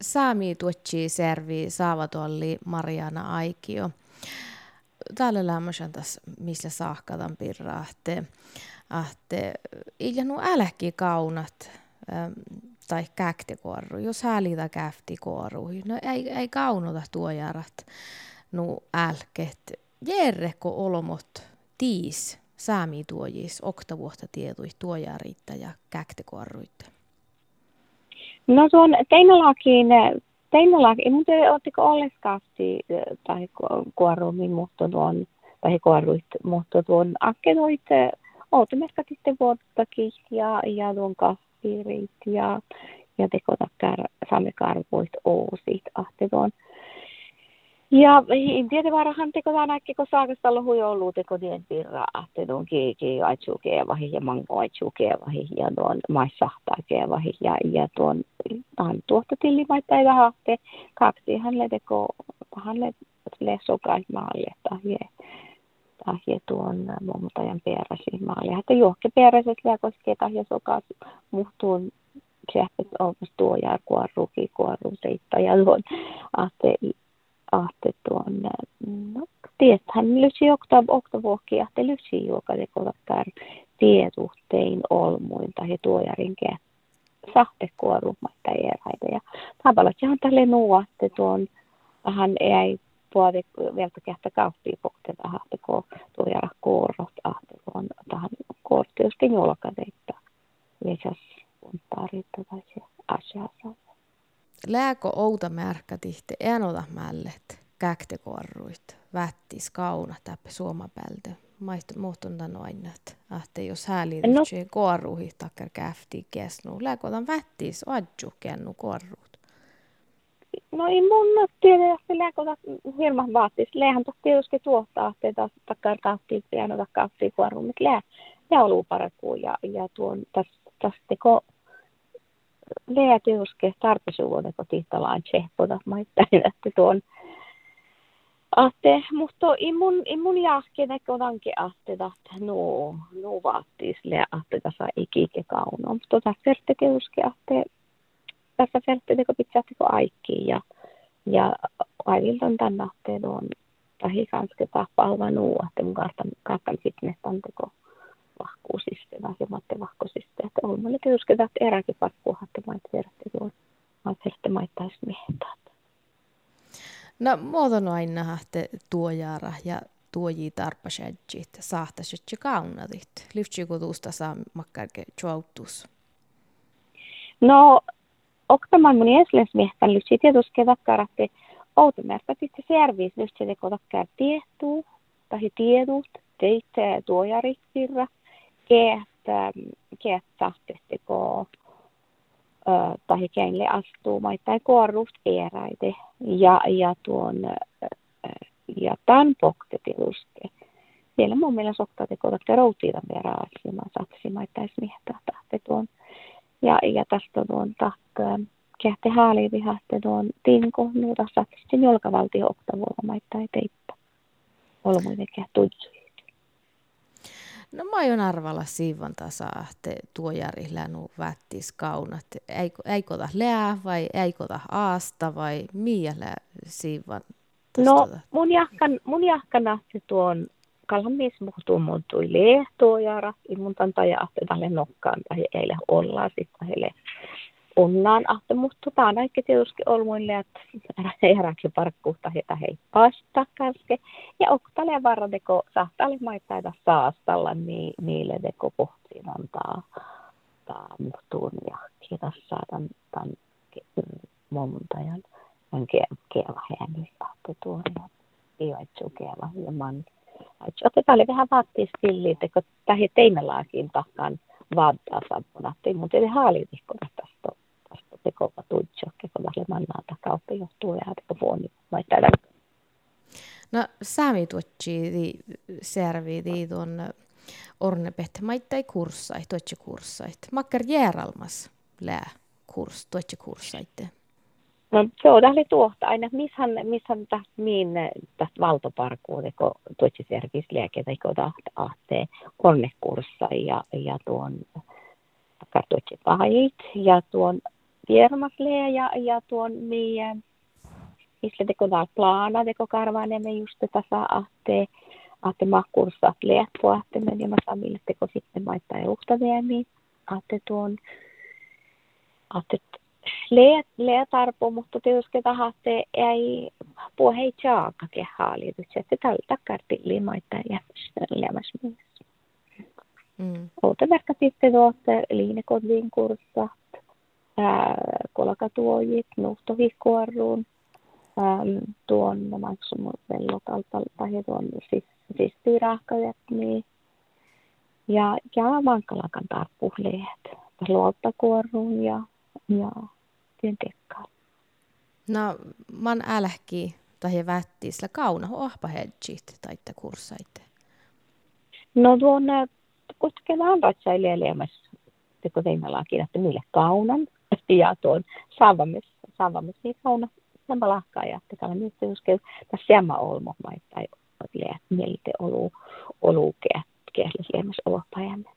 Saami tuotsi servi saavatolli Mariana Aikio. Täällä lämmösen tässä, missä saahkatan pirraa, että, että iljanu äläkki kaunat tai käktikuorru, jos häälitä käftikuorru. No ei, ei kaunota tuojarat, nu älket. Jerreko olomot tiis saami tuojis oktavuotta tietui tuojaritta ja käktikuorruitte. No tuon Teinalakin, Teinalakin, en tiedä, oletteko olleskaasti tai kuorumi, mutta tuon, tai kuoruit, mutta tuon akkenoit, ootamesta sitten vuottakin ja, ja tuon kahvirit ja, ja tekotakkar saamme karvoit oosit, ahte tuon ja tiedä varahan teko tänäkin, kun saakasta lahu joulu teko tien pirraa, että tuon kiiki aitsuu keevahi ja mango aitsuu keevahi ja tuon maissahtaa keevahi ja, ja tuon tahan tuosta tillimaita ei vähän te kaksi hän teko hän le sokait maalle tahje tahje tuon muutajan peräsi maalle. Että johke peräset lää koskee tahje sokas muhtuun se on tuo ja kuorru seitta ja tuon ahte ahte tuonne, no tiethän lysi okta, oktavuokki ahte lysi joka tekotakkar tietuhtein olmuinta ja tuojarinke sahtekuorummaita eräitä. Ja tavallaan ihan tälle nuotte tuon vähän ei puoli vielä kähtä kauppiin pohtia ahte ko tuojara koorot ahte tuon tähän koortiustin julkadeita. Lisäs on tarjottu tai se asiassa lääkö outa märkätihte enoda mället käktekorruit, vättis kauna täppä suomapältä. Maista muhtun noin, että jos häli no. koruhi takkar käfti kesnu. Lääkö otan vättis adju kennu korruut. No ei mun tiedä, että lääkö otan hirman vaattis. Läähän tohti tietysti tuottaa, että takkar kahti piano kahti kuorru, mutta lää, lää on ja, ja tuon tästä teko lägetyske tarpeisuuden kotittalaan tsehpoda maittain, että tuon Ahte, mutta immun, immun jahkene kodanke ahte, että no, no vaattis le ahte tässä ikike kauno. Mutta tässä ferte uske ahte, tässä ferte teko pitää teko aikki ja, ja aivilton tänne ahte tuon tahi kanske tapahva nuu, että mun kartan, kartan fitness teko vahkuusiste tai semmoinen vahkuusiste. Että on mulle tietysti, että eräkin pakku hatte maita verti tuon. Maita verti maittaisi. No, muoton aina että tuojara ja tuoji tarpasjäjit, saahtaisit kaunatit. Lyhtsiko tuosta saa makkarke juauttus? No, oktamaan mun esles miehtän lyhtsi tietysti vakkaratti outomerkka sitten servis lyhtsi teko takkar tietuu, tai tiedut, teitte tuojarit virra että keettahtihtiko tai kenelle astuu tai kuorruust eräite ja, ja tuon ja tämän poktetiluske. Siellä mun mielestä soktaa teko, että routiita vielä asiaan satsi maitais miehtä tahte tuon. Ja, ja tästä tuon tahto kehte haali vihahte tuon tinko, nuuta satsi sen jolkavaltio oktavuolla maittai teippa. Olmuinen kehtuitsu. No mä oon arvalla siivan tasa, että tuo länu vättis kaunat. Eikö ta lää vai eikö ta aasta vai miellä siivan No mun jahkan, mun jahkana se tuon kalhamies muhtuu mun tuli lehtoa ja mun tantaja ahte tälle nokkaan tai eilen ollaan sitten heille onnaan ahte, mutta tämä on aika tietysti olmuille, että eräkin parkkuutta heitä hei pasta kanske. Ja oktale varra deko sahtalle maittaita saastalla, niin niille deko pohtiin antaa taa muhtuun ja kiitos saatan tämän montajan on keva hääni ahte tuon ja iwaitsu keva ja man. Otetaan vähän vaattis pilliin, teko tähän teinälaakin takkaan vaattaa sampuna, mutta ei haalitikkoa tästä tekova tuitso, keko tälle mannaa kautta johtuu ja teko vuoni maittaa No sami tuotsi di servi di tuon ornepehte maittai kurssai, tuotsi kurssait. Makkar järalmas lää kurs, tuotsi kurssaitte. No se on tähli tuohta aina, mishän, mishän tästä miin tästä valtoparkuun, kun tuotsi servis lääketä, kun tahte ahtee konnekurssa ja, ja tuon kartoitsi pahit ja tuon firmaslee ja, ja tuon meidän Isle teko täällä plana teko karvaanemme just tässä ahte, ahte mahkursat på ahte men ja mä saan mille teko sitten maittaa ja uhtaviemi. Ahte tuon, ahte leet, leet arpo, mutta tietysti tahte ei puhu hei tjaaka kehaali, että se tällä takarti limaittaa lämmäs myös. Mm. Outa verkka sitten tuotte liinekodliin kurssat, kolakatuojit, nuhtohikuorruun, tuon maksuvellotalta tai tuon siis, siis niin ja, ja vankalakan tarppuhleet, luottakuorruun ja, ja työntekkaan. No, man älkki tai vättisellä kauna ohpa hedgit tai kurssaitte? No tuon kutkelaan ratsaille liemässä, kun teimme lakin, että mille kaunan ja tuon saavamis, saavamis niin sauna nämä lahkaa ja tekana myös joskus tässä jämä olmo vai tai mielite oluu olu kehdis lemmas olopajamme.